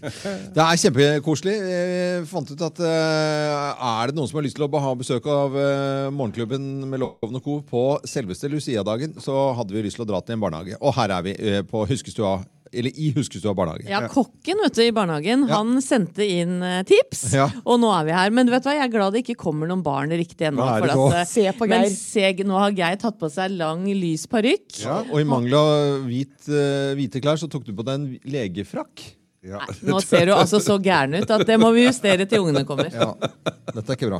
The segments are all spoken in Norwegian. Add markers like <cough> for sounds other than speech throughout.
<laughs> Det er kjempekoselig. Vi fant ut at eh, er det noen som har lyst til å ha besøk av eh, Morgenklubben med Loven og Co. på selveste Lucia-dagen, så hadde vi lyst til å dra til en barnehage. Og her er vi eh, på Huskestua. Eller i Huskestua barnehage. Ja, Kokken vet du, i barnehagen Ja. han sendte inn tips, Ja. og nå er vi her. Men du vet hva, jeg er glad det ikke kommer noen barn riktig ennå. Se på men se, nå har Geir tatt på seg lang, lys parykk. Ja, og i mangel av hvit, hvite klær, så tok du på deg en legefrakk. Ja. Nå ser du altså så gæren ut at det må vi justere til ungene kommer. Ja, dette er ikke bra.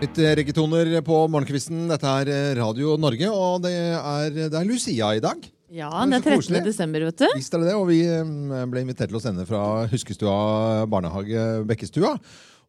Litt eh, reggetoner på morgenkvisten. Dette er eh, Radio Norge, og det er, det er Lucia i dag. Ja, det er 13. koselig. desember, vet du. Visst er det det, og vi eh, ble invitert til å sende fra Huskestua barnehage Bekkestua.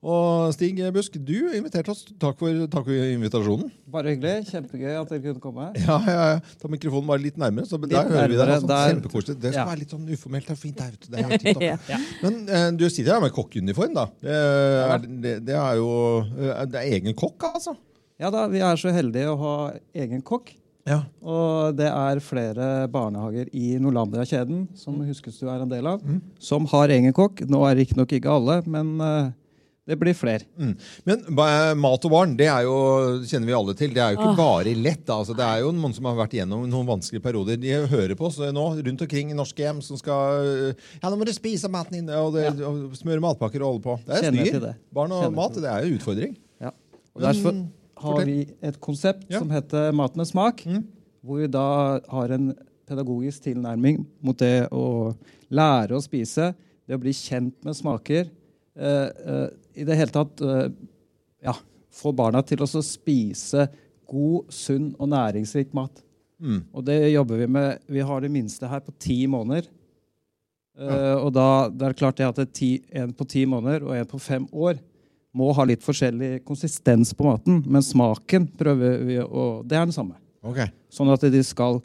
Og Stig Busk, du inviterte oss. Takk for, takk for invitasjonen. Bare hyggelig. Kjempegøy at dere kunne komme. Ja, ja, ja. Ta mikrofonen bare litt nærmere, så Litt der hører vi deg. nærmere, Altså. der- Kjempekoselig. Det skal Ja. være litt sånn uformelt og fint. Der, ute. det er. <laughs> Ja. Men eh, du sitter her med kokkeuniform, da. Det er, det, det er jo eh, Det er egen kokk, altså. Ja da, Vi er så heldige å ha egen kokk. Ja. Og det er flere barnehager i Norlandia-kjeden, som Huskestua er en del av, som har egen kokk. Nå er riktignok ikke ikke alle, men eh, det blir flere. Mm. Men mat og barn det er jo, kjenner vi alle til. Det er jo ikke bare lett. Altså, det er jo noen som har vært igjennom noen vanskelige perioder. De hører på oss nå rundt omkring i norske hjem som skal Ja, nå må du spise maten din! Og, det, og smøre matpakker og holde på. Det er styr. Barn og Kjenner mat det er jo utfordring. Ja. Og Derfor Men, har vi et konsept Ja. som heter Mat med smak. Mm. Hvor vi da har en pedagogisk tilnærming mot det å lære å spise, det å bli kjent med smaker. eh, eh, I det hele tatt eh, ja, få barna til å spise god, sunn og næringsrik mat. Mm. Og det jobber vi med. Vi har det minste her på ti måneder. Eh, og da det er klart det at det ti, en på ti måneder og en på fem år må ha litt forskjellig konsistens på maten, men smaken prøver vi å Det er den samme. Okay. Sånn at de skal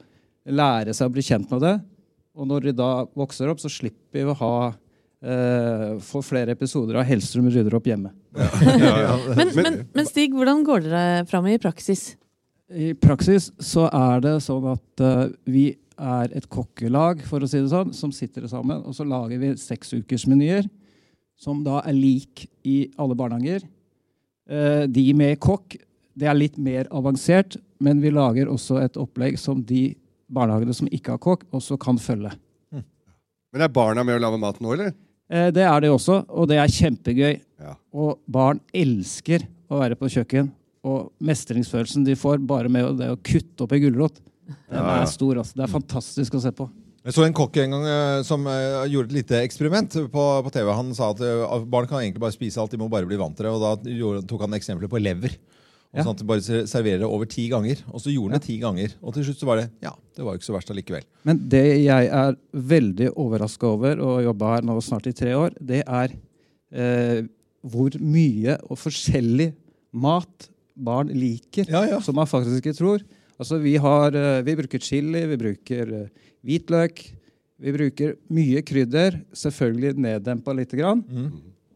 lære seg å bli kjent med det. Og når de da vokser opp, så slipper vi å ha eh, få flere episoder av Hellstrøm rydder opp hjemme. <laughs> Men, men, men Stig, hvordan går dere fram i praksis? I praksis så er det sånn at uh, vi er et kokkelag, for å si det sånn, som sitter sammen, og så lager vi seksukersmenyer, som da er lik i alle barnehager. Uh, de med kokk, det er litt mer avansert, men vi lager også et opplegg som de barnehagene som ikke har kokk, også kan følge. Men er barna med å lage mat nå, eller? Eh, det er det også, og det er kjempegøy. Ja. Og barn elsker å være på kjøkken. Og mestringsfølelsen de får bare med det å kutte opp en gulrot, den Ja, er stor. Altså. Det er fantastisk å se på. Jeg så en kokk en gang eh, som eh, gjorde et lite eksperiment på, på TV. Han sa at barn kan egentlig bare spise alt, de må bare bli vant til det. Og da tok han eksempler på lever. Og Ja. Sånn at de bare serverer det over ti ganger. Og så gjorde han det ti ganger. Og til slutt så var det ja, det var jo ikke så verst allikevel. Men det jeg er veldig overraska over, og jobba her nå snart i tre år, det er eh, hvor mye og forskjellig mat barn liker, Ja, ja. som man faktisk ikke tror. Altså, vi, har, eh, vi bruker chili, vi bruker eh, hvitløk, vi bruker mye krydder, selvfølgelig neddempa lite grann. Mm.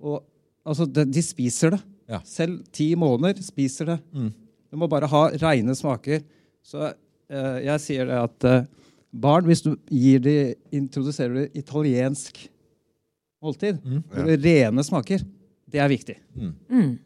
Og altså, de, de spiser det. Ja. Selv ti måneder spiser det. Mm. Du må bare ha reine smaker. Så eh, jeg sier det at eh, barn, hvis du gir de, introduserer de italiensk måltid, Mm. det er rene smaker, det er viktig. Mm.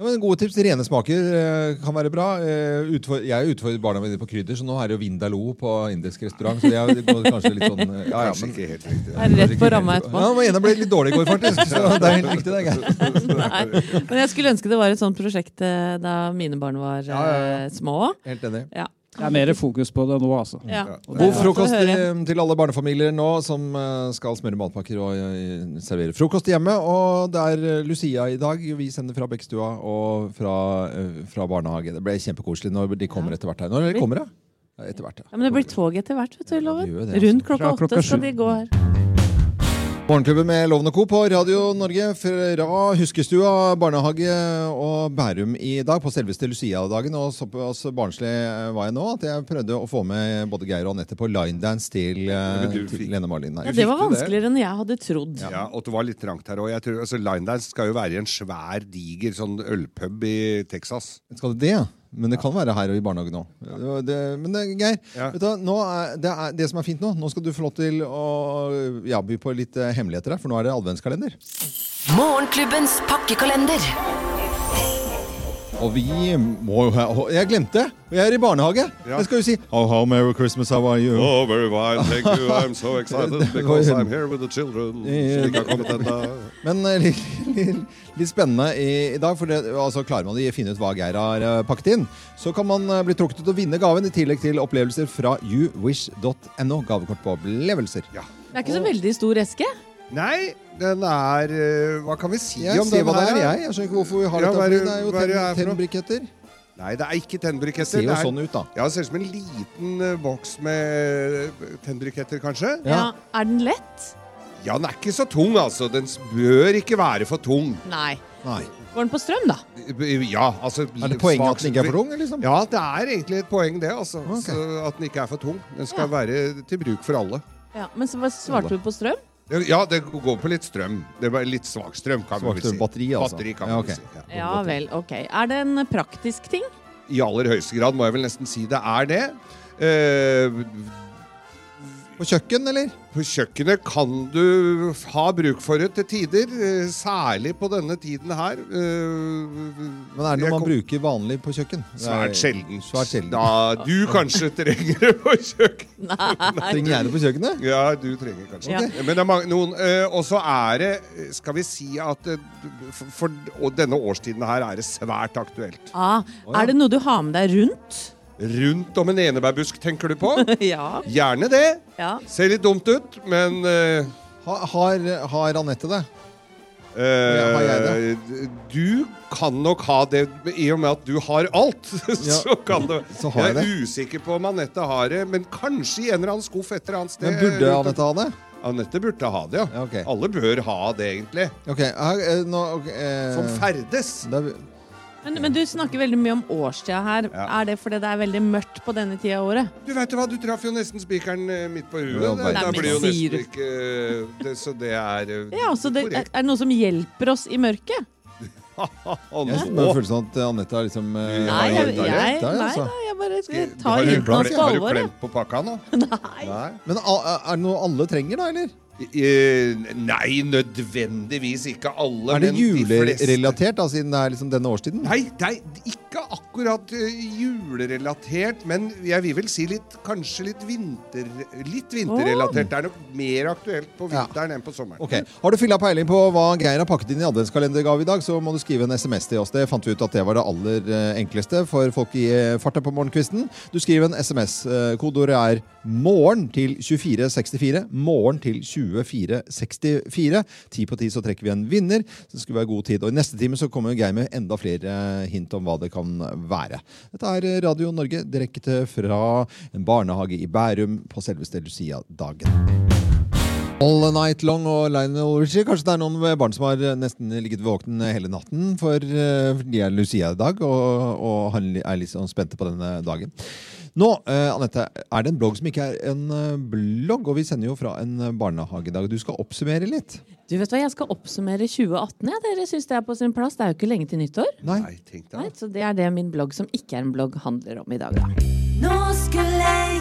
Ja, men Gode tips. Rene smaker eh, kan være bra. Eh, utfor, jeg utfordrer barna mine på krydder, så nå er det jo Vindaloo på indisk restaurant. Så jeg går kanskje litt sånn eh, ja, ja, men, ikke helt riktig. Er rett på ramma etterpå? Ja, den ene ble litt dårlig i går, faktisk. Så det er helt riktig, det. Geir. Nei. Men jeg skulle ønske det var et sånt prosjekt eh, da mine barn var Ja, ja, ja. små. Helt enig. Ja. Det er mer fokus på det nå, altså. Ja. God frokost til, til alle barnefamilier nå som eh, skal smøre matpakker og eh, servere frokost hjemme. Og det er eh, Lucia i dag. Vi sender fra Bekkestua og fra, fra barnehage. Det ble kjempekoselig når de kommer etter hvert her. Når de kommer, da? Etter hvert, ja. Ja, men det blir tog etter hvert, vet du, Loven. gjør altså. Rundt klokka åtte skal de gå her. Morgenklubben med Lovende Co. på Radio Norge fra Huskestua barnehage og Bærum i dag, på selveste Lucia-dagen. Og såpass barnslig var jeg nå at jeg prøvde å få med både Geir og Anette på linedance til, eh, til Lene Marlin. Ja, det var vanskeligere enn jeg hadde trodd. Ja, og det var litt trangt her òg. Altså, Linedance skal jo være i en svær, diger sånn ølpub i Texas. Skal det det? Men det kan være her og i barnehagen òg. Men det, Geir, Ja. vet du, nå er, det, er, det som er fint nå Nå skal du få lov til å ja, by på litt eh, hemmeligheter her, for nå er det adventskalender. Morgenklubbens pakkekalender. Og vi må jo ha Jeg glemte! Jeg er i barnehage. Ja. Jeg skal jo si oh, how Merry Christmas, how are you? Oh, very fine, thank you. <laughs> I'm so excited because I'm here with the children. Ikke har kommet ennå. Men eh, litt, litt, litt spennende i, i dag, for det, altså, klarer man å finne ut hva Geir har eh, pakket inn, så kan man eh, bli trukket ut og vinne gaven, i tillegg til opplevelser fra youwish.no. Gavekort på opplevelser. Ja. Det er ikke så veldig stor eske. Nei, den er eh, Hva kan vi si Jeg om den hva det her? er, jeg. Jeg skjønner ikke hvorfor vi har Ja, dette. det- Det er jo er det noe? tennbriketter. Nei, det er ikke Det ser jo Det er- sånn ut, da. Ja, det ser ut som en liten eh, boks med eh, tennbriketter, kanskje. Ja. Ja. Er den lett? Ja, den er ikke så tung, altså. Den bør ikke være for tung. Nei. Nei. Går den på strøm, da? Ja, altså Er det poenget at den ikke er for tung? Liksom? Ja, det er egentlig et poeng, det. altså. okay. Så at den ikke er for tung. Den skal Ja. være til bruk for alle. Ja, Men så svarte du på strøm? Ja, det går på litt strøm. Det var litt svak strøm, kan Svakt vi vel si. batteri, altså. Batteri, kan Ja, vi si. Ja vel, ok. Er det en praktisk ting? I aller høyeste grad må jeg vel nesten si det er det. Eh, På kjøkken, eller? på kjøkkenet kan du ha bruk for det til tider, eh, særlig på denne tiden her. Eh, Men er det noe man kom- bruker vanlig på kjøkken? Er- Svært sjelden. Svært sjelden. Da du <laughs> kanskje trenger det på kjøkken. Trenger jeg det på kjøkkenet? Ja, du trenger kanskje Ja. det. Men det er mange, noen eh, Og så er det, skal vi si at for, denne årstiden her er det svært aktuelt. Ah, ja. er det noe du har med deg rundt? Rundt om en enebærbusk, tenker du på? <laughs> ja. Gjerne det. ja. Ser litt dumt ut, men eh, Ha, har, har Anette det? eh, Har jeg Du kan nok ha det i og med at du har alt. <laughs> så kan det Så har jeg Jeg er usikker på om Anette har det, men kanskje i en eller annen skuff et eller annet sted. Men burde rundt om- Anette ha det? Anette burde ha det, ja. Ja, ok. Alle bør ha det, egentlig. Ok, her, eh, nå, ok, eh, Som ferdes. det er, Men, men du snakker veldig mye om årstida her. Ja. Er det fordi det er veldig mørkt på denne tida av året? Du vet hva, du traff jo nesten spikeren eh, midt på huet. Det, Det- blir jo nesten ikke eh, det, Så det er eh, Ja, så det, er, korrekt. er det noe som hjelper oss i mørket? <laughs> Jeg har sånn av at Anette har liksom Nei, jeg, jeg, jeg, nei altså. da, jeg bare jeg tar klemt- på Har du klemt på pakka nå? <laughs> Nei. Nei. Men er det noe alle trenger, da, eller? Eh, nei, nødvendigvis ikke alle. Er det julerelatert, da, siden det er liksom denne årstiden? Nei, det er ikke akkurat eh, julerelatert, men jeg vil vel si litt, kanskje litt vinter Litt vinterrelatert. Det er nok mer aktuelt på Ja. vinteren enn på sommeren. Ok, Har du fylla peiling på hva Geir har pakket inn i adventskalendergave i dag, så må du skrive en SMS til oss. Det fant vi ut at det var det aller eh, enkleste for folk i eh, farta på morgenkvisten. Du skriver en SMS. Kodeordet er 'morgen' til 2464. Morgen til 2464. Ti på ti så trekker vi en vinner. Så det skulle være god tid. Og I neste time så kommer Geir med enda flere hint om hva det kan være. Dette er Radio Norge direkte fra en barnehage i Bærum på selveste Lucia-dagen. All Night Long og Lionel Richie. Kanskje det er noen barn som har nesten ligget våken hele natten, for eh, de er Lucia i dag og, og er litt sånn spente på denne dagen. Nå, eh, Anette, er det en blogg som ikke er en eh, blogg, og vi sender jo fra en barnehagedag. Du skal oppsummere litt. Du vet hva, Jeg skal oppsummere 2018. Ja. Dere syns det er på sin plass? Det er jo ikke lenge til nyttår. Nei. Nei, tenk Nei, deg. så Det er det min blogg som ikke er en blogg, handler om i dag. da. Nå skulle jeg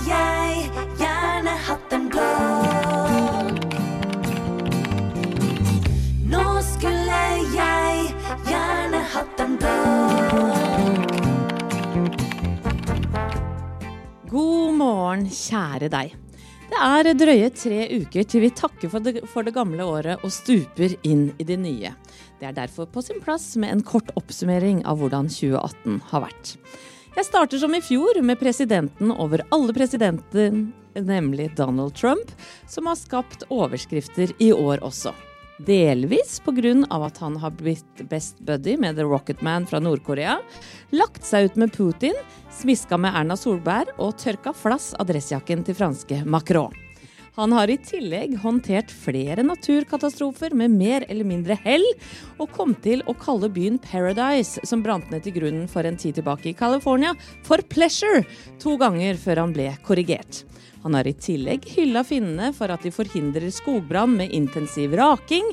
morgen, kjære deg. Det er drøye tre uker til vi takker for det, for det gamle året og stuper inn i det nye. Det er derfor på sin plass med en kort oppsummering av hvordan 2018 har vært. Jeg starter som i fjor med presidenten over alle presidenter, nemlig Donald Trump, som har skapt overskrifter i år også. Delvis pga. at han har blitt best buddy med The Rocket Man fra Nord-Korea, lagt seg ut med Putin, smiska med Erna Solberg og tørka flass av dressjakken til franske Macron. Han har i tillegg håndtert flere naturkatastrofer med mer eller mindre hell, og kom til å kalle byen Paradise, som brant ned til grunnen for en tid tilbake i California, for Pleasure, to ganger før han ble korrigert. Han har i tillegg hylla finnene for at de forhindrer skogbrann med intensiv raking,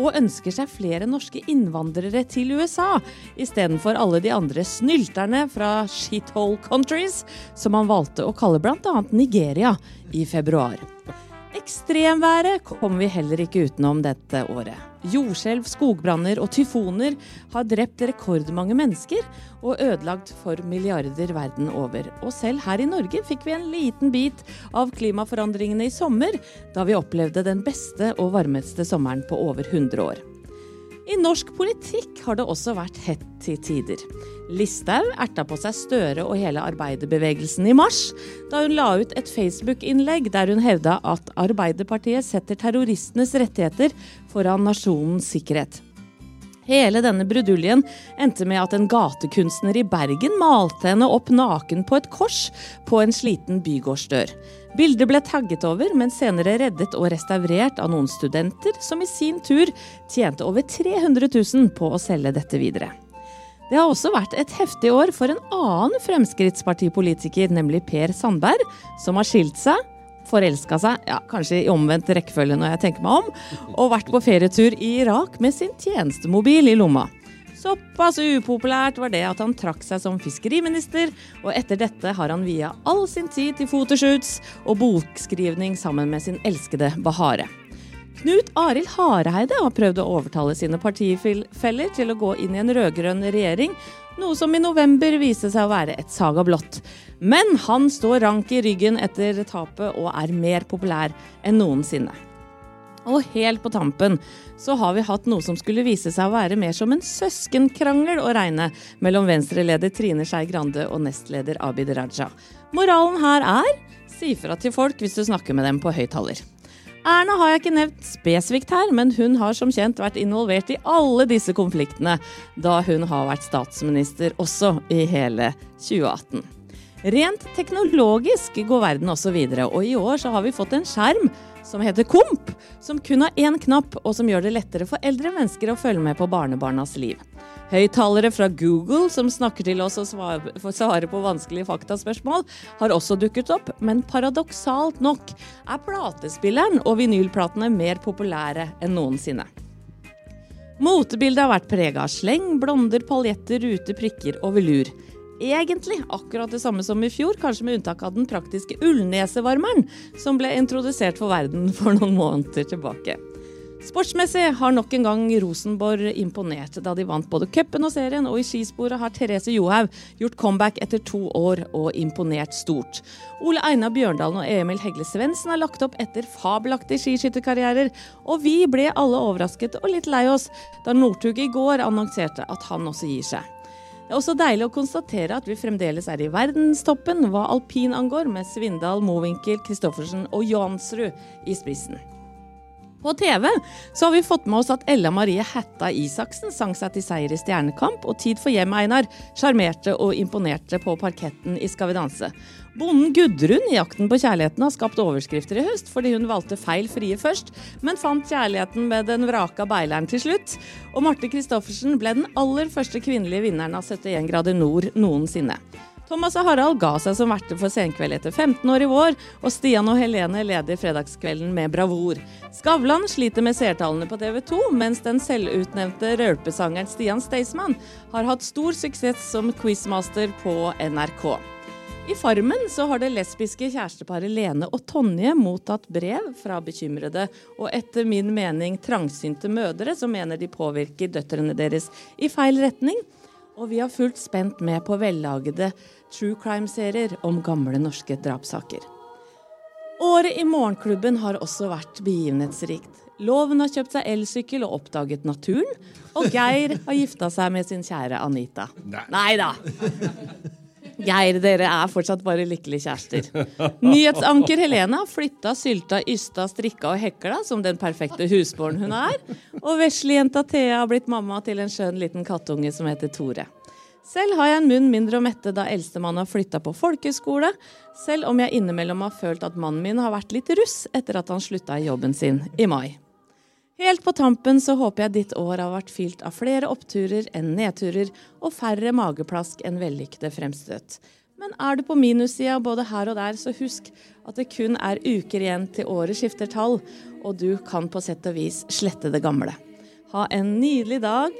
og ønsker seg flere norske innvandrere til USA, istedenfor alle de andre snylterne fra shithole countries, som han valgte å kalle bl.a. Nigeria i februar. Ekstremværet kommer vi heller ikke utenom dette året. Jordskjelv, skogbranner og tyfoner har drept rekordmange mennesker og ødelagt for milliarder verden over. Og selv her i Norge fikk vi en liten bit av klimaforandringene i sommer, da vi opplevde den beste og varmeste sommeren på over 100 år. I norsk politikk har det også vært hett til tider. Listhaug erta på seg Støre og hele arbeiderbevegelsen i mars, da hun la ut et Facebook-innlegg der hun hevda at Arbeiderpartiet setter terroristenes rettigheter foran nasjonens sikkerhet. Hele denne bruduljen endte med at en gatekunstner i Bergen malte henne opp naken på et kors på en sliten bygårdsdør. Bildet ble tagget over, men senere reddet og restaurert av noen studenter, som i sin tur tjente over 300 000 på å selge dette videre. Det har også vært et heftig år for en annen Fremskrittspartipolitiker, nemlig Per Sandberg, som har skilt seg, forelska seg, ja, kanskje i omvendt rekkefølge når jeg tenker meg om, og vært på ferietur i Irak med sin tjenestemobil i lomma. Såpass upopulært var det at han trakk seg som fiskeriminister, og etter dette har han via all sin tid til fotoshoots og bokskrivning sammen med sin elskede Bahare. Knut Arild Hareide har prøvd å overtale sine partifeller til å gå inn i en rød-grønn regjering, noe som i november viste seg å være et saga blått. Men han står rank i ryggen etter tapet og er mer populær enn noensinne. Og helt på tampen så har vi hatt noe som skulle vise seg å være mer som en søskenkrangel å regne mellom Venstre-leder Trine Skei Grande og nestleder Abid Raja. Moralen her er si fra til folk hvis du snakker med dem på høyttaler. Erna har jeg ikke nevnt spesifikt her, men hun har som kjent vært involvert i alle disse konfliktene da hun har vært statsminister også i hele 2018. Rent teknologisk går verden også videre, og i år så har vi fått en skjerm som heter Komp, som kun har én knapp, og som gjør det lettere for eldre mennesker å følge med på barnebarnas liv. Høyttalere fra Google som snakker til oss og svarer på vanskelige faktaspørsmål, har også dukket opp, men paradoksalt nok er platespilleren og vinylplatene mer populære enn noensinne. Motebildet har vært prega av sleng, blonder, paljetter, ruter, prikker og velur. Egentlig akkurat det samme som i fjor, kanskje med unntak av den praktiske ullnesevarmeren, som ble introdusert for verden <laughs> for noen måneder tilbake. Sportsmessig har nok en gang Rosenborg imponert da de vant både cupen og serien, og i skisporet har Therese Johaug gjort comeback etter to år og imponert stort. Ole Einar Bjørndalen og Emil Hegle Svendsen har lagt opp etter fabelaktige skiskytterkarrierer, og vi ble alle overrasket og litt lei oss da Northug i går annonserte at han også gir seg. Det er også deilig å konstatere at vi fremdeles er i verdenstoppen hva alpin angår, med Svindal, Mowinckel, Christoffersen og Jansrud i spissen. På TV så har vi fått med oss at Ella Marie Hætta Isaksen sang seg til seier i Stjernekamp, og Tid for hjem, Einar, sjarmerte og imponerte på parketten i Skal vi danse. Bonden Gudrun i Jakten på kjærligheten har skapt overskrifter i høst fordi hun valgte feil frie først, men fant kjærligheten med den vraka beileren til slutt. Og Marte Christoffersen ble den aller første kvinnelige vinneren av 71 grader nord noensinne. Thomas og Harald ga seg som verter for Senkveld etter 15 år i vår, og Stian og Helene leder fredagskvelden med bravur. Skavlan sliter med seertallene på TV 2, mens den selvutnevnte rølpesangeren Stian Staysman har hatt stor suksess som quizmaster på NRK. I Farmen så har det lesbiske kjæresteparet Lene og Tonje mottatt brev fra bekymrede og etter min mening trangsynte mødre som mener de påvirker døtrene deres i feil retning. Og vi har fulgt spent med på vellagede true crime-serier om gamle norske drapssaker. Året i Morgenklubben har også vært begivenhetsrikt. Loven har kjøpt seg elsykkel og oppdaget naturen. Og Geir har gifta seg med sin kjære Anita. Nei da. Geir, dere er fortsatt bare lykkelige kjærester. Nyhetsanker Helene har flytta, sylta, ysta, strikka og hekla som den perfekte husborn hun er. Og veslejenta Thea har blitt mamma til en skjønn liten kattunge som heter Tore. Selv har jeg en munn mindre å mette da eldstemann har flytta på folkeskole, selv om jeg innimellom har følt at mannen min har vært litt russ etter at han slutta i jobben sin i mai. Helt på tampen så håper jeg ditt år har vært fylt av flere oppturer enn nedturer, og færre mageplask enn vellykkede fremstøt. Men er du på minussida både her og der, så husk at det kun er uker igjen til året skifter tall, og du kan på sett og vis slette det gamle. Ha en nydelig dag,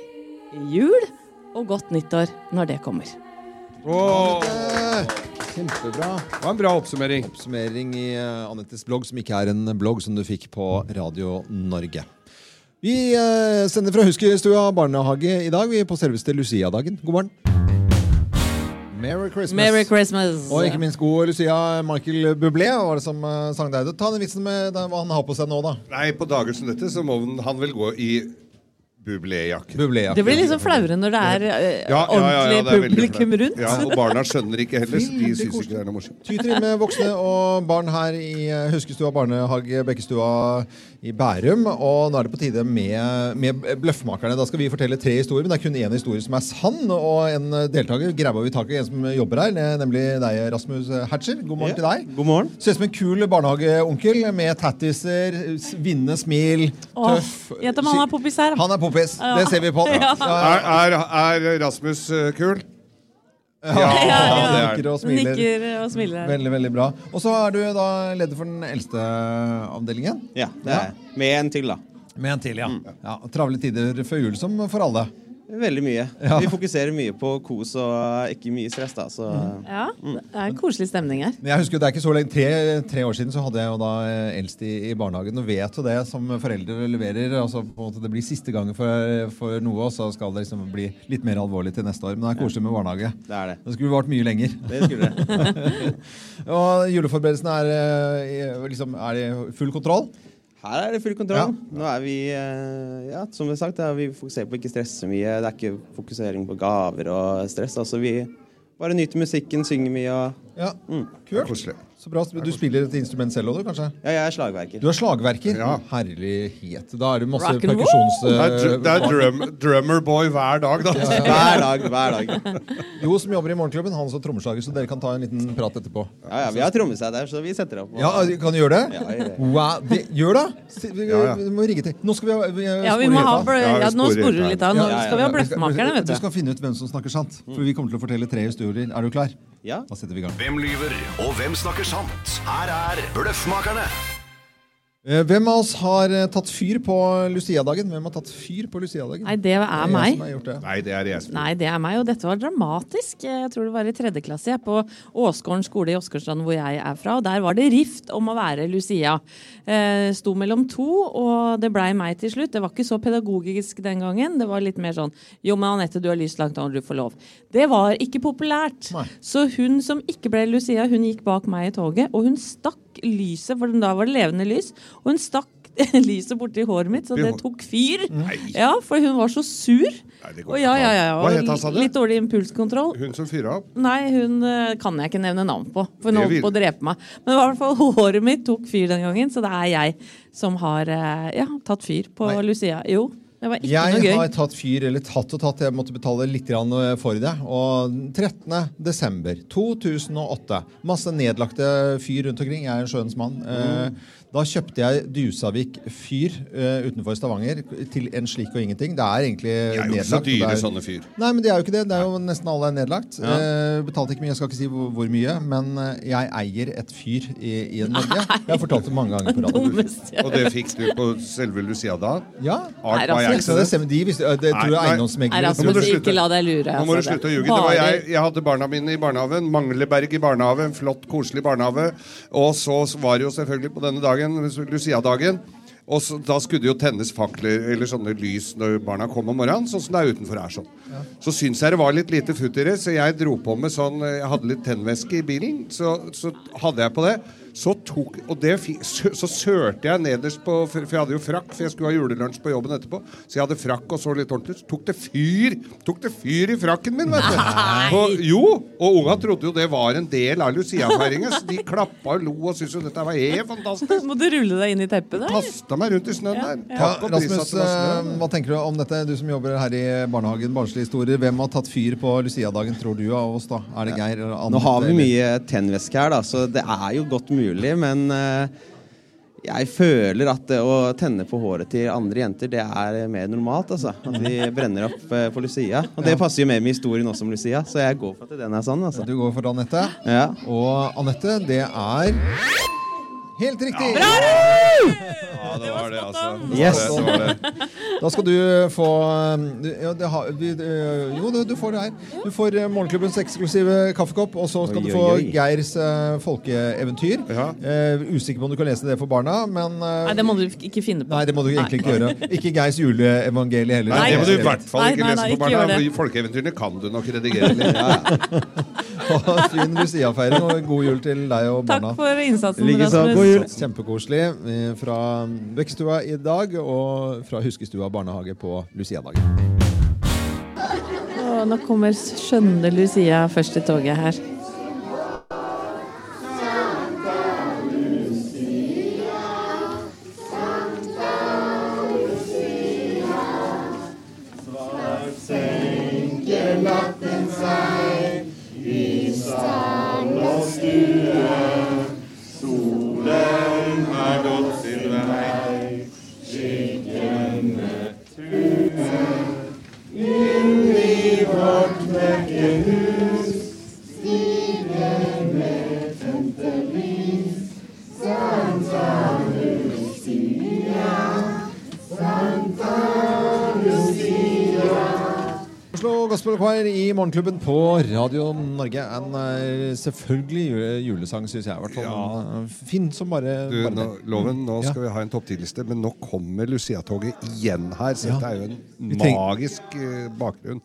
jul og godt nyttår når det kommer. Åh, Eh, Kjempebra. det var en bra oppsummering. Oppsummering i eh, Anettes blogg, som ikke er en blogg som du fikk på Radio Norge. Vi eh, sender fra Huskystua barnehage i dag. Vi er på selveste Lucia-dagen. God morgen. Merry Christmas. Merry Christmas! Og ikke minst god Lucia. Michael Bublé var det som eh, sang deg. Ta den vitsen med hva han har på seg nå, da. Nei, på dager som dette så må han vel gå i bublé-jakke. Det blir liksom flauere når det er eh, ordentlig det er veldig publikum flaut. rundt. Ja, og barna skjønner ikke heller. så De Veldig syns ikke det er noe morsomt. Tyter inn med voksne og barn her i eh, Huskestua barnehage, Bekkestua i Bærum. Og nå er det på tide med, med Bløffmakerne. Da skal vi fortelle tre historier, men det er kun én historie som er sann. Og en eh, deltaker grabba vi tak i, en som jobber her, ne- nemlig deg, Rasmus Hatcher. God morgen til deg. God morgen. Ser ut som en kul barnehageonkel med tattiser, s- vinnende smil, Åh, tøff. Gjett om han er poppis her, da. Han er poppis. Det ser vi på. <laughs> Ja. Er, er, er Rasmus eh, kul? Ja, ja, ja. Nikker og smiler. Nikker og smiler. Veldig, veldig bra. Og så er du da leder for den eldste avdelingen. Ja, det er jeg. Med en til, da. Med en til, ja. ja. Travle tider før jul som for alle. Veldig mye. Ja. Vi fokuserer mye på kos og ikke mye stress, da. Så Ja, det er en koselig stemning her. Men jeg husker det er ikke så lenge, tre, tre år siden så hadde jeg jo da eh, eldst i, i barnehagen. Og vet jo det som foreldre leverer. altså på en måte Det blir siste gangen for, for noe, og så skal det liksom bli litt mer alvorlig til neste år. Men det er koselig med barnehage. det er det. Det skulle vart mye lenger. Det skulle det. <laughs> Og juleforberedelsene er, eh, liksom, er i full kontroll. Her er det full kontroll. Ja. Nå er vi eh, Ja, som vi har sagt, vi fokuserer på ikke stresse mye. Det er ikke fokusering på gaver og stress. Altså vi bare nyter musikken, synger mye og Ja, Mm. Kult. Så bra. Du spiller et instrument selv òg, du, kanskje? Ja, jeg er slagverker. Du er slagverker? Ja. Herlighet. Da er det masse perkusjons... Det er, det er drum, drummerboy hver dag, da. <laughs> Hver dag, hver dag. Jo, som jobber i Morgenklubben, han som trommeslager, så dere kan ta en liten prat etterpå. Ja, ja, vi har trommesett der, så vi setter opp. Ja, Kan du gjøre det? Ja, ja, ja. Wow, det gjør det! Vi, Ja, ja. vi må rigge til. Nå skal vi ha vi, Ja, vi må ha Ja, ja, Nå sporer du litt av. Nå Ja, ja, skal vi ha bløffmakerne, vet Du du. skal finne ut hvem som snakker sant. For vi kommer til å fortelle tre historier. Er du klar? Ja. Da setter vi i gang. Hvem lyver, og hvem snakker sant? Her er Bløffmakerne. Eh, Hvem av oss har eh, tatt fyr på Lucia-dagen? Hvem har tatt fyr på Lucia-dagen? Nei, det er meg. som har gjort det. Nei, det er jeg som Nei, det er meg, og dette var dramatisk. Jeg tror det var i tredje klasse jeg, på Åsgården skole i Åsgårdstrand, hvor jeg er fra. og Der var det rift om å være Lucia. Eh, sto mellom to, og det blei meg til slutt. Det var ikke så pedagogisk den gangen. Det var litt mer sånn Jo, men Anette, du har lyst langt an, du får lov. Det var ikke populært. Nei. Så hun som ikke ble Lucia, hun gikk bak meg i toget, og hun stakk lyset, for da var det levende lys, og hun stakk <laughs> lyset borti håret mitt, så det tok fyr. Ja, for hun var så sur. Nei, Og ja, ja, ja, ja, Hva het han, sa du? litt dårlig impulskontroll. Hun som fyra opp? Nei, hun eh, kan jeg ikke nevne navn på, for hun holdt på å drepe meg. Men i hvert fall <laughs> håret mitt tok fyr den gangen, så det er jeg som har eh, ja, tatt fyr på Nei. Lucia. Jo, det var ikke Jeg noe gøy. har tatt fyr, eller tatt og tatt, jeg måtte betale litt eh, for det. Og 13. desember 2008, masse nedlagte fyr rundt omkring. Jeg er en sjøens mann. Da kjøpte jeg Dusavik fyr uh, utenfor Stavanger til en slik og ingenting. Det er egentlig nedlagt. De er jo ikke så det dyre, er- sånne fyr. Nei, men det er jo ikke det. Det er jo Nesten alle er nedlagt. Eh, betalte ikke mye, jeg skal ikke si hvor, hvor mye, men eh, jeg eier et fyr i, i Norge. <laughs> Jeg har fortalt det mange ganger på radio. Og det fikk du på selve Lucia-da? Ja. Art by det, accident? de visste, det tror jeg eiendomsmeglere Nå må du slutte. ikke la deg lure. Nå må du altså. slutte å ljuge. Det var jeg, jeg hadde barna mine i barnehagen. Mangleberg i barnehage. En flott, koselig barnehage. Og så var det jo selvfølgelig på denne dagen, Lucia-dagen. Og så, Da skulle det jo tennes fakler eller sånne lys når barna kom om morgenen. Sånn som det er utenfor her. sånn. Så syns jeg det var litt lite futt i det, så jeg dro på med sånn Jeg hadde litt tennvæske i bilen, så, så hadde jeg på det. Så tok Og det så sørte jeg nederst på For jeg hadde jo frakk, for jeg skulle ha julelunsj på jobben etterpå. Så jeg hadde frakk og så litt ordentlig. ut. tok det fyr Tok det fyr i frakken min, vet du. Og, jo! Og unga trodde jo det var en del av Lucia-feiringen, så de klappa og lo og syntes jo dette var helt fantastisk. Må du rulle deg inn i teppet der? Kasta meg rundt i snøen der. Ja, Takk og Rasmus, eh, snø. hva tenker du om dette? Du som jobber her i barnehagen, barnslige historier. Hvem har tatt fyr på Lucia-dagen, tror du av oss? da? Er det Geir? eller Anne, Nå har vi mye tennvæske her, da, så det er jo godt mulig. Men eh, Jeg føler at det å tenne på håret til andre jenter, det er mer normalt. altså. At vi <laughs> brenner opp for på Lucia. Og det passer jo mer med historien også om Lucia, så jeg går for at den er sann. altså. Du går for Anette. Ja. Og Anette, det er helt riktig! Ja, det var det, altså. Yes. Det var det. Da skal du få ja, det har, vi, eh, Jo, du, du får det her. Du får eh, morgenklubbens eksklusive kaffekopp, og så skal Oi, du få oi. Geirs eh, folkeeventyr. Ja. Uh, usikker på om du kan lese det for barna, men uh, Nei, det må du ikke finne på. Nei, det må du egentlig ikke gjøre. Ikke Geirs juleevangelie heller. Nei, det må du i hvert fall ikke nei, lese gjør barna. Folkeeventyrene kan du nok redigere litt. Ja, <laughs> fin Lucia-feiring, og god jul til deg og barna. Takk for innsatsen, Likeså. God jul. Kjempekoselig eh, fra Bekkestua i dag og fra Huskestua barnehage på Lucia-dagen. Nå kommer skjønne Lucia først i toget her. Gospel Choir i Morgenklubben på Radio Norge. En eh, selvfølgelig julesang, syns jeg. hvert fall. Ja. Eh, fin som bare, Du, bare nå, loven, nå Ja. skal vi ha en topp 10-liste, men nå kommer Lucia-toget igjen her. Så Ja. dette er jo en magisk eh, bakgrunn.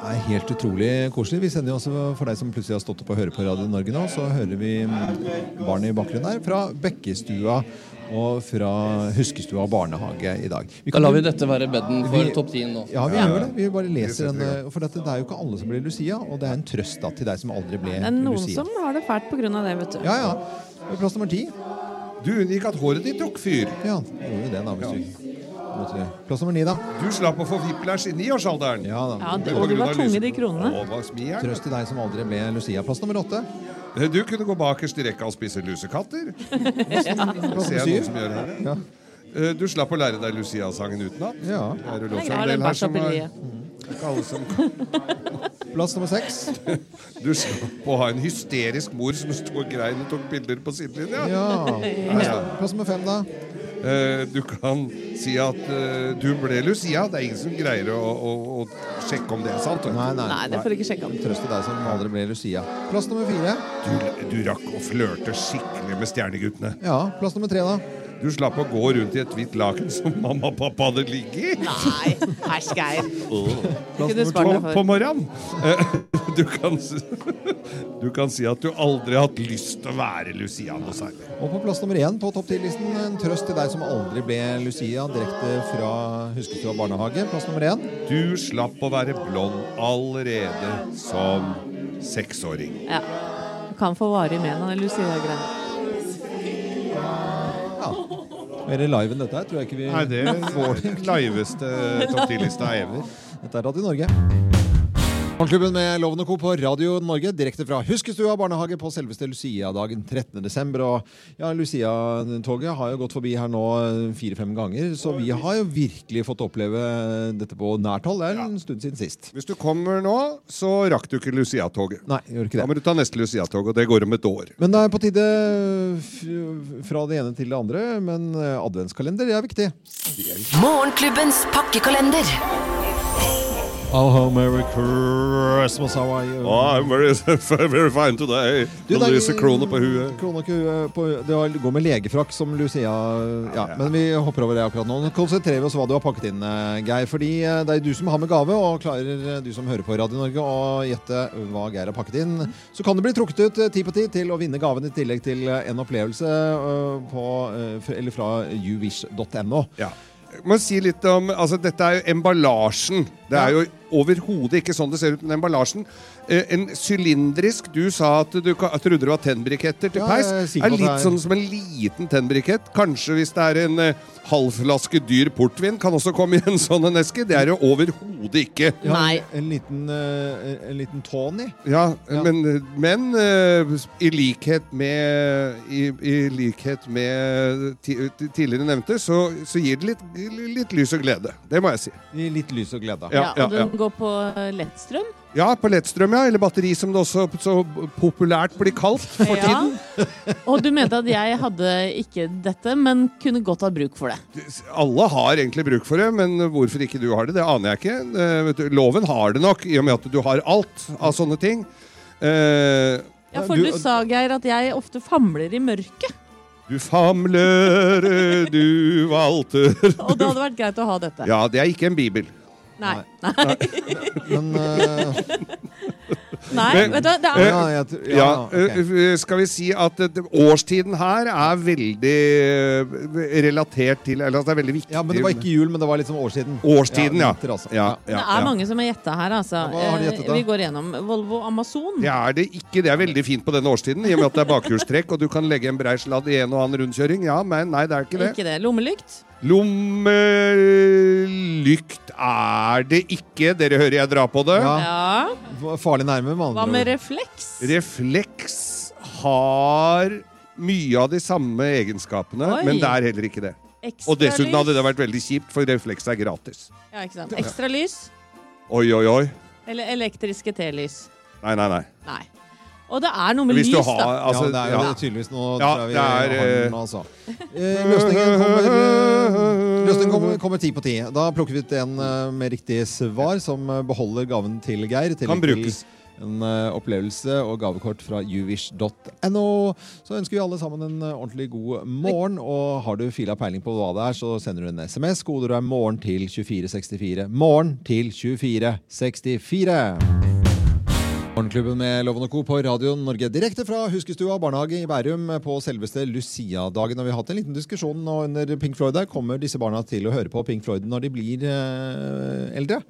Det er helt utrolig koselig. Vi sender jo også for deg som plutselig har stått opp og hører på Radio Norge nå, så hører vi mm, barn i bakgrunnen her fra Bekkestua og fra Huskestua barnehage i dag. Vi Da lar vi dette være bedden for topp 10 nå. Ja, vi gjør det. Vi bare leser den. For dette, det er jo ikke alle som blir Lucia, og det er en trøst da til deg som aldri ble Lucia. Det er noen Lucia. som har det fælt pga. det, vet du. Ja, ja. Plass nummer ti. Du unngikk at håret ditt tok fyr. Ja, det gjorde jo det da. Hvis du Plass nummer ni, da. Du slapp å få whiplash i niårsalderen. Ja da. Ja, det, og du var tunge, de kronene. Trøst til deg som aldri ble Lucia. Plass nummer åtte. Du kunne gå bakerst i rekka og spise lusekatter. <laughs> Plass Ser jeg noen som gjør det. Ja. Eh, Du slapp å lære deg Lucia-sangen utenat. Ja. Er Jeg har en den del her som er bæsjapeliet. ikke alle som <laughs> Plass nummer seks. <laughs> Du slapp å ha en hysterisk mor som sto og grein og tok bilder på sidelinja. Ja. Plass, plass nummer fem, da. Eh, Du kan si at eh, du ble Lucia. Det er ingen som greier å, å, å sjekke om det er sant. Nei, nei. Nei, det får du ikke sjekke om. Trøst til deg som aldri ble Lucia. Plass nummer fire. Du, du rakk å flørte skikkelig med stjerneguttene. Ja, plass nummer tre, da. Du slapp å gå rundt i et hvitt laken <laughs> som mamma og pappa hadde ligget i. Nei, æsj, Geir. Plass nummer to på, morgenen. Eh, <laughs> Du kan, <laughs> du kan si at du aldri har hatt lyst til å være Lucia noe særlig. Og på plass nummer én på topp ti-listen, en trøst til deg som aldri ble Lucia, direkte fra Huskestua barnehage. Plass nummer én. Du slapp å være blond allerede som seksåring. Ja. Du kan få varig med noen Lucia-greier. Ja. Mer live enn dette her tror jeg ikke vi Nei, det er vår liveste topp ti-lista ever. Dette er Radio Norge. Morgenklubben med Loven Co. på Radio Norge, direkte fra Huskestua barnehage på selveste Lucia-dagen 13. desember. Og ja, Lucia-toget har jo gått forbi her nå fire-fem ganger, så vi har jo virkelig fått oppleve dette på nært hold. Det er en stund siden sist. Hvis du kommer nå, så rakk du ikke Lucia-toget. Nei, gjør ikke det. Da må du ta neste Lucia-tog, og det går om et år. Men det er på tide fra det ene til det andre. Men eh, adventskalender, det er viktig. Morgenklubbens pakkekalender. Oh, Merry Christmas, how are you? I'm very, <laughs> very fine today. Du, Det er- lyser krone på huet. Krone på huet på, det går med legefrakk som Lucia ja, Men vi hopper over det akkurat nå. Nå konsentrerer vi oss hva du har pakket inn, eh, Geir. Fordi eh, det er du som har med gave, og klarer eh, du som hører på Radio Norge å gjette hva Geir har pakket inn, så kan det bli trukket ut ti på ti til å vinne gaven i tillegg til en opplevelse på, eller fra youwish.no. Ja. Jeg må si litt om, altså Dette er jo emballasjen. Det er jo overhodet ikke sånn det ser ut med den emballasjen. Eh, en sylindrisk Du sa at du trodde det var tennbriketter til peis. Ja, er litt det er- sånn som en liten tennbrikett. Kanskje hvis det er en eh, halv dyr portvin, kan også komme i en sånn en eske. Det er det overhodet ikke. Ja, Nei. En liten, eh, en liten Tony. Ja, Ja. men, men i likhet med I, i likhet med tidligere nevnte, så, så gir det litt, litt lys og glede. Det må jeg si. Litt lys og glede. Ja, Ja, ja, går på eh, lettstrøm. Ja, på lettstrøm, ja. Eller batteri, som det også så populært blir kalt for Ja. tiden. Og du mente at jeg hadde ikke dette, men kunne godt ha bruk for det. Alle har egentlig bruk for det, men hvorfor ikke du har det, det aner jeg ikke. Eh, loven har det nok, i og med at du har alt av sånne ting. Eh, Ja, For du- du, sa, Geir, at jeg ofte famler i mørket. du famler, du valter Og det hadde vært greit å ha dette. Ja, det er ikke en bibel. Nei. Men <laughs> eh, Nei, Men- vet du hva, det Eh, er ja, jeg, Ja, ja, ok. eh, Skal vi si at eh, årstiden her er veldig eh, relatert til Eller at det er veldig viktig. ja, men det var ikke jul, men det var liksom årstiden. Årstiden, ja. vinter, altså. Ja, Det er ja. mange som har gjetta her, altså. Hva har de gjettet da? Eh, Vi går gjennom Volvo Amazon. Det er det ikke. Det er veldig fint på denne årstiden, i og med at det er bakhjulstrekk, og du kan legge en brei sladd i en og annen rundkjøring. Ja, men nei, det er ikke det. Ikke det. Lommelykt. Lommelykt er det ikke. Dere hører jeg dra på det. Ja. Ja. Farlig nærme, med Hva med refleks? Refleks har mye av de samme egenskapene, Oi. men det er heller ikke det. Ekstra Og dessuten hadde det vært veldig kjipt, for refleks er gratis. Ja, ikke sant. Ekstra lys. Oi, oi, oi. Eller elektriske T-lys. Nei, nei, nei. Nei. Og det er noe med Hvis lys, har da. altså, ja, det er jo ja. tydeligvis noe Ja, vi det er, har eh, altså. Eh, Løsningen kommer Løsningen kommer, kommer ti på ti. Da plukker vi ut en eh, med riktig svar, som eh, beholder gaven til Geir. Til Kan brukes. En opplevelse og gavekort fra uvish.no. Så ønsker vi alle sammen en ordentlig god morgen. Og har du fila peiling på hva det er, så sender du en SMS. Koder er 'morgen' til 2464. Morgen til 2464. Morgenklubben med Loven og Co. på Radio Norge. Direkte fra Huskestua barnehage i Bærum på selveste Lucia-dagen. Og vi har hatt en liten diskusjon nå under Pink Floyd der. Kommer disse barna til å høre på Pink Floyd når de blir eh, eldre?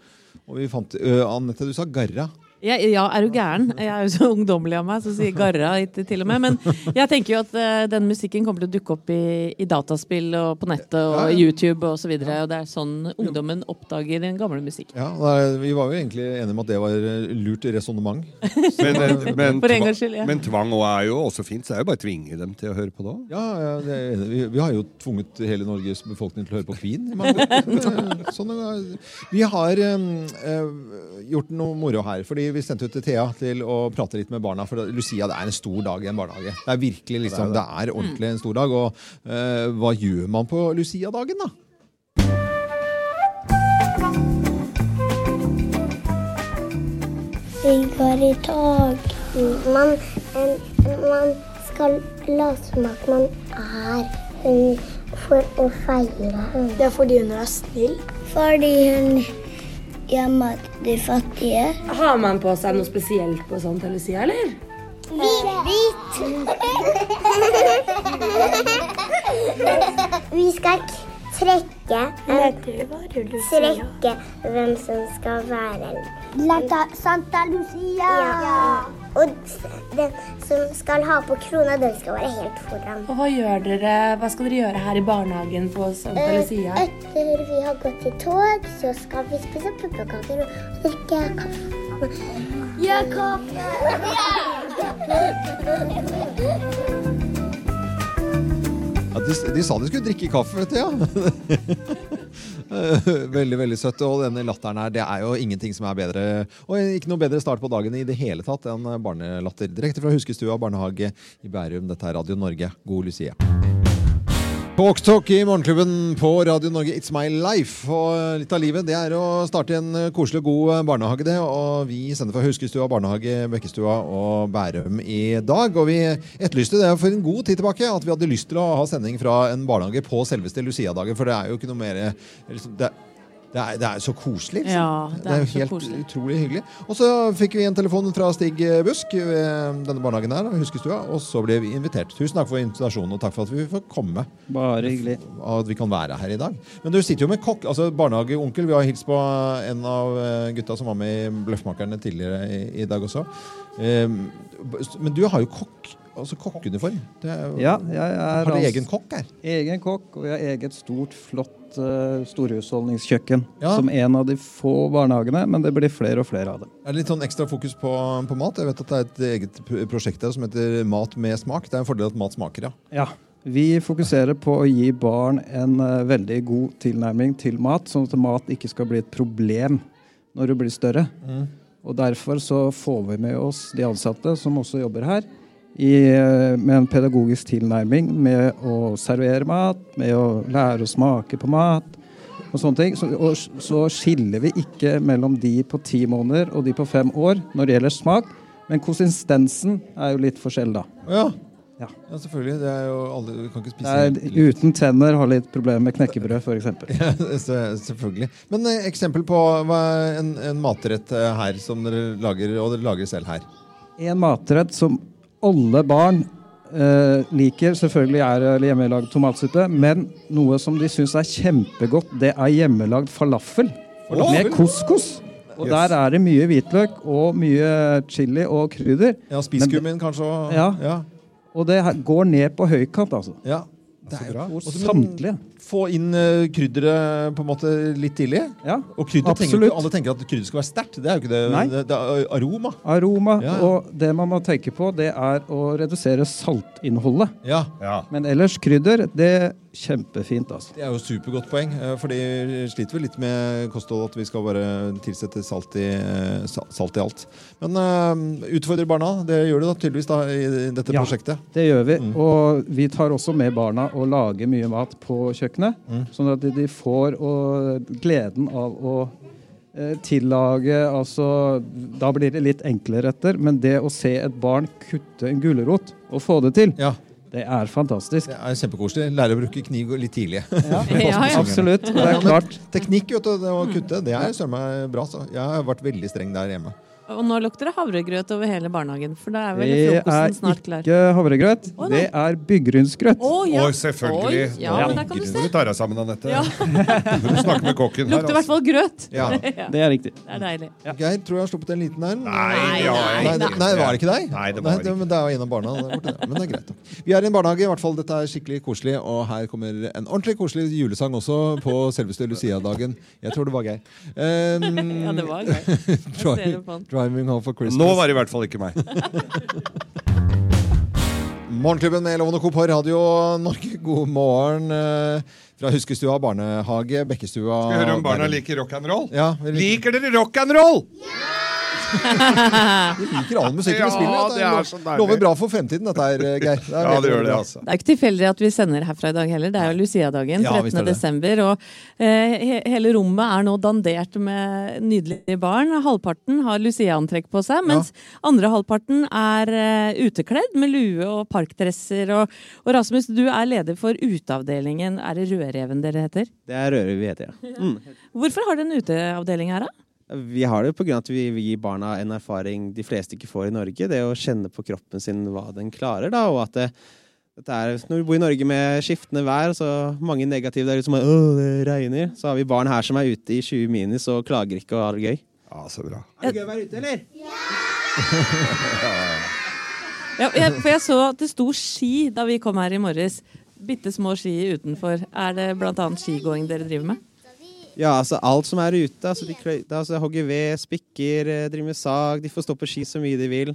Og vi fant uh, Anette, du sa Garra. Ja, ja, er du gæren? <laughs> Jeg er jo så ungdommelig av meg, så sier Garra til og med. Men jeg tenker jo at uh, den musikken kommer til å dukke opp i, i dataspill og på nettet og Ja, ja. YouTube og så videre. Og det er sånn ungdommen oppdager den gamle musikken. Ja, da er- Vi var jo egentlig enige om at det var eh, lurt resonnement. <laughs> Men, men, men, For en tva- gangs skyld, ja. men tvang også er jo også fint, så det er jo bare å tvinge dem til å høre på det òg. Ja, ja, det er vi, vi har jo tvunget hele Norges befolkning til å høre på Queen. mange <laughs> sånn, eh, vi har um, uh, gjort noe moro her. fordi Vi sendte ut til Thea til å prate litt med barna. For Lucia det er en stor dag i en barnehage. Det er virkelig liksom, det er ordentlig en stor dag. Og uh, hva gjør man på Lucia-dagen, da? Vi går i tog. Man, en, man skal late som at man er hun for å feire henne. Det er fordi hun er snill? Fordi hun gjemmer de fattige. Har man på seg noe spesielt på sånn til Lucia, eller? Hvit. Vi skal trekke Trekke hvem som skal være Santa Lucia. Ja. Og den som skal ha på krona, den skal være helt foran. Og hva gjør dere, hva skal dere gjøre her i barnehagen på Santa Eh, Lucia? Etter vi har gått i tog, så skal vi spise pepperkaker og drikke kaffe. Ja, kaffe! Ja, de, de sa de skulle drikke kaffe, vet du. Ja. <laughs> <laughs> veldig veldig søtt. Og denne latteren her, det er jo ingenting som er bedre Og ikke noe bedre start på dagen i det hele tatt enn barnelatter. Direkte fra Huskestua barnehage i Bærum. Dette er Radio Norge. God Lucia. Talk i Morgenklubben på Radio Norge. It's my life. Og litt av livet det er å starte en koselig og god barnehage. det, og Vi sender fra Huskestua barnehage, Bekkestua og Bærum i dag. Og vi etterlyste det for en god tid tilbake at vi hadde lyst til å ha sending fra en barnehage på selveste Lucia-dagen. For det er jo ikke noe mer liksom, det, Det er, det er så koselig. Liksom. Ja, det det er er jo helt koselig. utrolig hyggelig. Og så fikk vi en telefon fra Stig Busk ved denne barnehagen her, Huskestua, og så ble vi invitert. Tusen takk for invitasjonen, og takk for at vi får komme. Bare hyggelig. Og at vi kan være her i dag. Men du sitter jo med kokk, altså barnehageonkel. Vi har hilst på en av eh, gutta som var med i Bløffmakerne tidligere i, i dag også. Um, men du har jo kokk, altså kokkeuniform. Det er, Ja, jeg er har du altså- egen kokk her? Egen kokk, og vi har eget stort, flott uh, storhusholdningskjøkken. Ja. Som en av de få barnehagene, men det blir flere og flere av dem. Er det litt sånn ekstra fokus på, på mat? Jeg vet at det er et eget prosjekt her som heter Mat med smak. Det er en fordel at mat smaker, ja. Ja. Vi fokuserer på å gi barn en uh, veldig god tilnærming til mat, sånn at mat ikke skal bli et problem når det blir større. Og Derfor så får vi med oss de ansatte som også jobber her, i, eh, med en pedagogisk tilnærming med å servere mat, med å lære å smake på mat og sånne ting. Så, og, så skiller vi ikke mellom de på ti måneder og de på fem år når det gjelder smak, men konsistensen er jo litt forskjell, da. Ja. Ja. ja, selvfølgelig. Det er jo alle, du kan ikke spise Nei, uten tenner har litt problemer med knekkebrød, f.eks. <laughs> Ja, selvfølgelig. Men eh, eksempel på en, en matrett eh, her som dere lager, og dere lager selv her. En matrett som alle barn eh, liker, selvfølgelig er det hjemmelagd tomatsuppe, men noe som de syns er kjempegodt, det er hjemmelagd falafel med couscous. Og Yes. der er det mye hvitløk og mye chili og krydder. Ja, Spisskummin kanskje? Og, Ja. ja. Og det går ned på høykant, altså. ja. Det er jo samtlige. Få inn uh, krydderet på en måte litt tidlig. Ja, Og krydder tenker alle tenker at krydder skal være sterkt. Det er jo ikke det. Nei. Det, det er aroma. Aroma. Ja, ja. Og det man må tenke på, det er å redusere saltinnholdet. Ja. Ja. Men ellers krydder, det er kjempefint, altså. Det er jo supergodt poeng, eh, for de sliter vel litt med kosthold at vi skal bare tilsette salt i, eh, salt i alt. Men uh, utfordrer barna, det gjør du da tydeligvis da i dette Ja. prosjektet. Det gjør vi. Mm. Og vi tar også med barna og lager mye mat på kjøkkenet. Mm. Sånn at de får og, gleden av å eh, tillage altså, Da blir det litt enklere retter, men det å se et barn kutte en gulrot og få det til, Ja, det er fantastisk. det er kjempekoselig. Lære å bruke kniv litt tidlig. <laughs> Ja, ja. Absolutt. Det er klart. Teknikk vet du, å kutte, det er søren meg bra. Så. Jeg har vært veldig streng der hjemme. Og nå lukter det havregrøt over hele barnehagen, for da er vel Det er frokosten snart klar. ikke havregrøt. Å, nei. Det er byggrynsgrøt. Å, ja. Og selvfølgelig. Oi, ja, men der kan du se. du tar deg sammen, Anette. Ja. <laughs> Du snakke med kokken her. Lukter i hvert fall grøt. <laughs> Ja. Det er riktig. det er deilig. Geir, tror jeg har sluppet en liten en. Nei, Nei, ja, nei, Nei, nei, var det ikke deg? Nei, det var ikke. Men det er jo en av barna. der borte, Men det er greit. Vi er i en barnehage, i hvert fall. Dette er skikkelig koselig. Og her kommer en ordentlig koselig julesang også på selveste Lucia-dagen. Jeg tror det var Geir. Um, <laughs> Ja, det var Geir. Jeg ser det på han. Driving Home for Christmas. Nå var det i hvert fall ikke meg. <laughs> Morgenklubben med Lovende Co. på Radio Norge. God morgen eh, fra Huskestua barnehage, Bekkestua Skal vi høre om barna liker rock'n'roll? Ja, liker, Liker dere rock'n'roll? <laughs> vi liker all musikken vi spiller. det er så deilig. lover bra for fremtiden, dette her, Geir. Det er <laughs> Ja, det gjør det, altså. Det er ikke tilfeldig at vi sender herfra i dag heller. Det er jo Lucia-dagen, Ja, er 13. det. desember. Og eh, hele rommet er nå dandert med nydelige barn. Halvparten har Lucia-antrekk på seg, mens andre halvparten er uh, utekledd med lue og parkdresser. Og, og Rasmus, du er leder for uteavdelingen. Er det Rødreven dere heter? Det er Rødreven vi heter, ja. Mm. Hvorfor har dere en uteavdeling her, da? Vi har det pga. at vi vi gir barna en erfaring de fleste ikke får i Norge. Det å kjenne på kroppen sin hva den klarer. da, og at det, dette er, Når vi bor i Norge med skiftende vær, så mange negative der ute som er, Åh, det regner, så har vi barn her som er ute i 20 minus og klager ikke og har det gøy. Ja, så bra. Er det gøy å være ute, eller? <laughs> Ja, jeg, for jeg så at det sto ski da vi kom her i morges. Bitte små ski utenfor. Er det bl.a. skigåing dere driver med? Ja, altså alt som er ute. altså De altså, hogger ved, spikker, eh, driver med sag. De får stå på ski så mye de vil.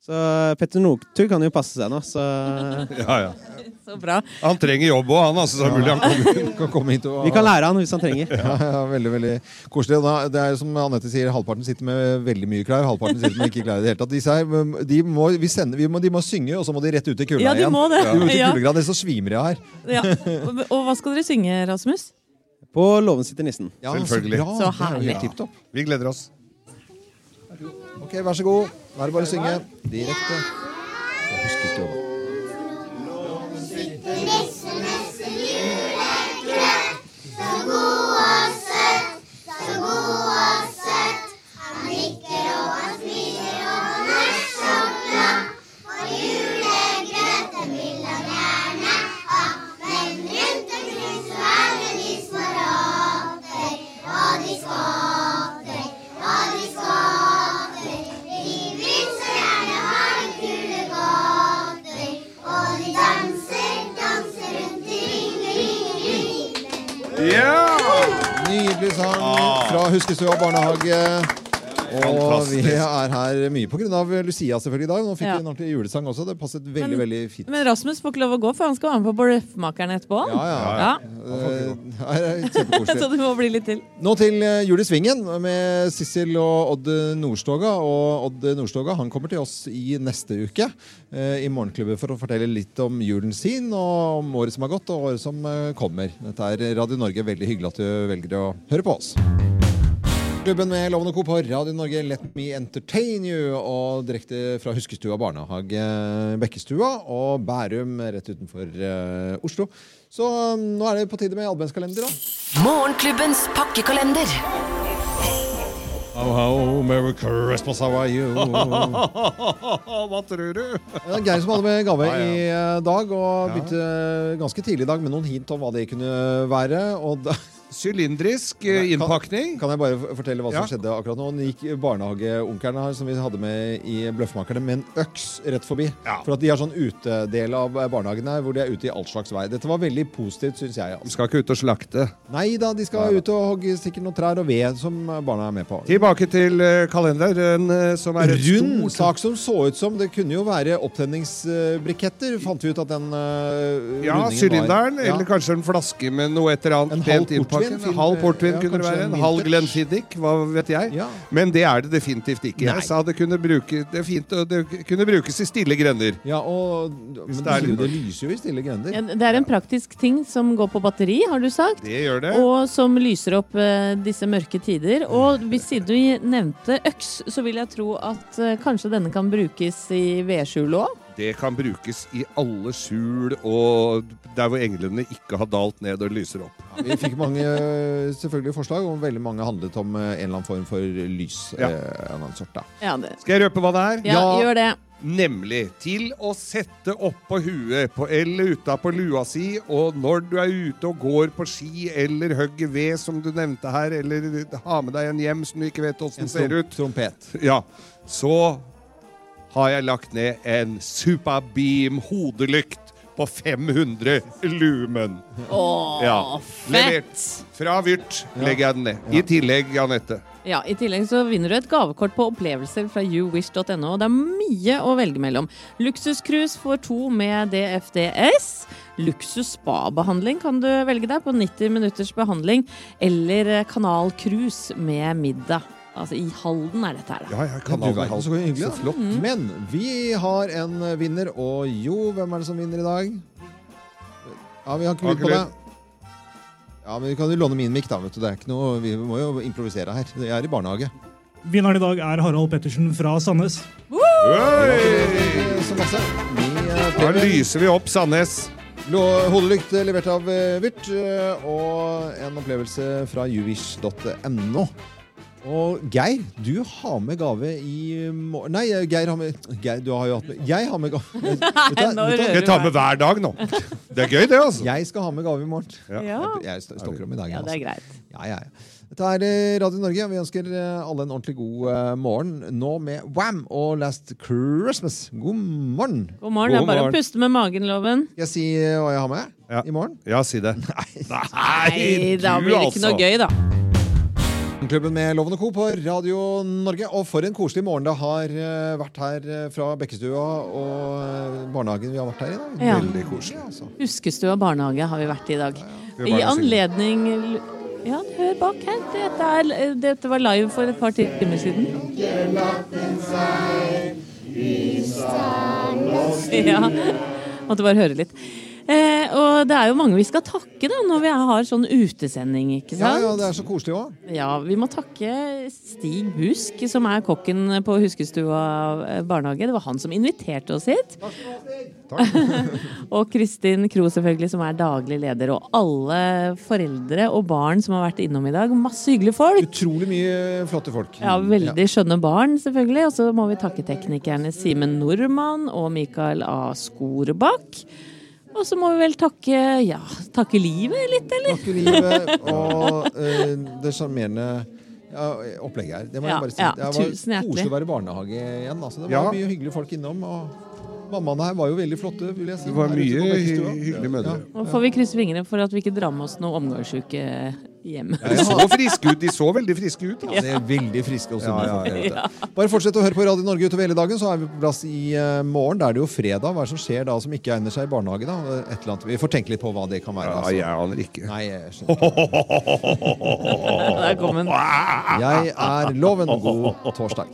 Så Petter Northug kan jo passe seg nå, så <laughs> Ja, ja. <laughs> Så bra. Han trenger jobb òg, han. Altså, så mulig han kommer. Kan komme hit og vi kan lære han hvis han trenger. <laughs> Ja, ja, veldig veldig koselig. Det er som Anette sier, Halvparten sitter med veldig mye klær, halvparten sitter med ikke klær i det hele tatt. Disse her, de må, vi sender, vi må, de må synge, og så må de rett ut i kulda Ja, de må det. De må ut i Ja. kuldegrad, så svimer jeg her. Ja. Og hva skal dere synge, Rasmus? På låven sitter nissen. Ja, Selvfølgelig. Så, bra. Så er herlig. Ja. Vi gleder oss. Ok, vær så god. Nå er det bare å synge direkte. Huskestua barnehage. Og vi er her mye av Lucia selvfølgelig i dag. Nå fikk Ja. vi en ordentlig julesang også. Det passet veldig, Men- veldig fint. Men Rasmus får ikke lov å gå, for han skal være med på Bløffmakeren etterpå. Ja, ja. Ja. ja. det. Så <laughs> du må bli litt til. Nå til eh, Jul i Svingen med Sissel og Odd Nordstoga. Og Odd Nordstoga han kommer til oss i neste uke eh, i Morgenklubben for å fortelle litt om julen sin, og om året som har gått, og året som eh, kommer. Dette er Radio Norge. Veldig hyggelig at du velger å høre på oss. Klubben med Lovende Co. på Radio Norge, Let me entertain you. Og direkte fra Huskestua barnehage, Bekkestua og Bærum rett utenfor uh, Oslo. Så um, nå er det på tide med adventskalender, da. Morgenklubbens pakkekalender. How, how, Merry Christmas, how are you? <laughs> Hva tror du? Det er Geir som hadde med gave i eh, dag, og begynte eh, ganske tidlig i dag med noen hint om hva det kunne være. Og da Sylindrisk eh, innpakning. kan jeg bare fortelle hva som Ja. skjedde akkurat nå. Nå gikk barnehageonkelen her, som vi hadde med i Bløffmakerne, med en øks rett forbi. Ja. For at de har sånn utedel av barnehagen her, hvor de er ute i all slags vei. Dette var veldig positivt, syns jeg. De Altså. skal ikke ut og slakte. Nei da, de skal ut og hogge sikkert noen trær og ved som barna er med på. Tilbake til eh, kalenderen, eh, som er et Rund stort sak som så ut som det kunne jo være opptenningsbriketter. Fant vi ut at den uh, Ja, sylinderen, eller kanskje en flaske med noe et eller En annet halv pent innpakket. Portvin, En halv portvin ja, kunne det være. en En halv vintage. Glenfiddich, hva vet jeg. Ja. Men det er det definitivt ikke. Nei. Jeg sa det kunne, bruke, det er fint, det kunne brukes i stille grender. Ja, og men det det, litt- det lyser jo i stille grender. Ja, Det er en praktisk ting som går på batteri, har du sagt. Det gjør det. Og som lyser opp uh, disse mørke tider. Og hvis siden du nevnte øks, så vil jeg tro at uh, kanskje denne kan brukes i vedskjul òg. Det kan brukes i alle skjul og der hvor englene ikke har dalt ned og lyser opp. Vi fikk mange eh, selvfølgelig forslag, og veldig mange handlet om eh, en eller annen form for lys. Ja. eh, en annen sort, da. Ja, det. Skal jeg røpe hva det er? ja, gjør det. Nemlig til å sette oppå huet på, eller utapå lua si, og når du er ute og går på ski eller hogger ved, som du nevnte her, eller har med deg en hjem som du ikke vet åssen En ser ut, trompet. ja, så har jeg lagt ned en Superbeam hodelykt på 500 lumen. Åh, Ja. Levert fett! fra Vyrt legger jeg den ned. I tillegg, Anette. Ja, I tillegg så vinner du et gavekort på opplevelser fra youwish.no. og Det er mye å velge mellom. Luksuscruise får to med DFDS. Luksus spabehandling kan du velge deg på 90 minutters behandling. Eller kanalcruise med middag. Altså i Halden er dette her, da. Ja, Ja, kan du verden, så hyggelig. Så flott. Mm. Men vi har en vinner, og jo, hvem er det som vinner i dag? Ja, vi har ikke lyd på det. Ja, men Vi kan jo låne min mikk, da. vet du. Det er ikke noe, vi må jo improvisere her. Jeg er i barnehage. Vinneren i dag er Harald Pettersen fra Sandnes. Hey! Så masse. Vi, eh, Da lyser vi opp Sandnes. Hodelykt levert av eh, Vyrt, eh, og en opplevelse fra juvish.no. Og Geir, du har med gave i morgen Nei, Geir har med Geir, du har jo hatt med Jeg har med gave. <laughs> jeg, nå du Jeg tar med hver dag nå. Det er gøy, det, altså. Jeg skal ha med gave i morgen. Ja. Jeg, jeg stokker om i dag. ja, det er altså. greit. Ja, ja, ja. Dette er eh, Radio Norge. Vi ønsker eh, alle en ordentlig god eh, morgen. Nå med Wham og Last Christmas. God morgen. God morgen. Det er bare å puste med magen, Loven. Skal jeg si hva jeg har med Ja. i morgen? Ja, si det. <laughs> Nei, da blir det ikke noe gøy, da. Klubben med Loven Co. på Radio Norge. Og for en koselig morgen det har eh, vært her eh, fra Bekkestua og eh, barnehagen vi har vært her i dag. Ja. Veldig koselig, altså. Huskestua barnehage har vi vært i i dag. Ja, I anledning Ja, hør bak her. Dette, er, dette var live for et par timer siden. Ja. Måtte bare høre litt. Eh, det er jo mange vi skal takke da, når vi har sånn utesending, ikke Ja, sant? ja, det er så koselig òg. Ja, vi må takke Stig Busk, som er kokken på Huskestua eh, barnehage. Det var han som inviterte oss hit. Takk for Stig! <laughs> og Kristin Kroh, selvfølgelig, som er daglig leder. Og alle foreldre og barn som har vært innom i dag. Masse hyggelige folk. Utrolig mye flotte folk. Ja, Veldig skjønne barn, selvfølgelig. Og så må vi takke teknikerne Simen Normann og Mikael A. Skorebakk. Og så må vi vel takke ja, takke livet litt, eller? Takke livet og eh, det sjarmerende ja, opplegget her. Det må Ja, jeg bare si. ja, det var koselig å være i barnehage igjen. Altså. Det var Ja. mye hyggelige folk innom. Og mammaene her var jo veldig flotte, vil jeg si. Det var mye hyggelige mødre. Nå får vi krysse fingrene for at vi ikke drar med oss noe omgangsuke hjemme. De så friske ut. De så veldig friske ut. Ja, de er veldig friske også. Ja, ja, ja. Bare fortsett å høre på Radio Norge utover hele dagen, så er vi på plass i eh, morgen. Da er det jo fredag. Hva er det som skjer da som ikke egner seg i barnehage? da? Et eller annet. Vi får tenke litt på hva det kan være. Ja, altså. jeg aner ikke. Nei, jeg skjønner. <laughs> Der kom den. Jeg er Loven. God torsdag.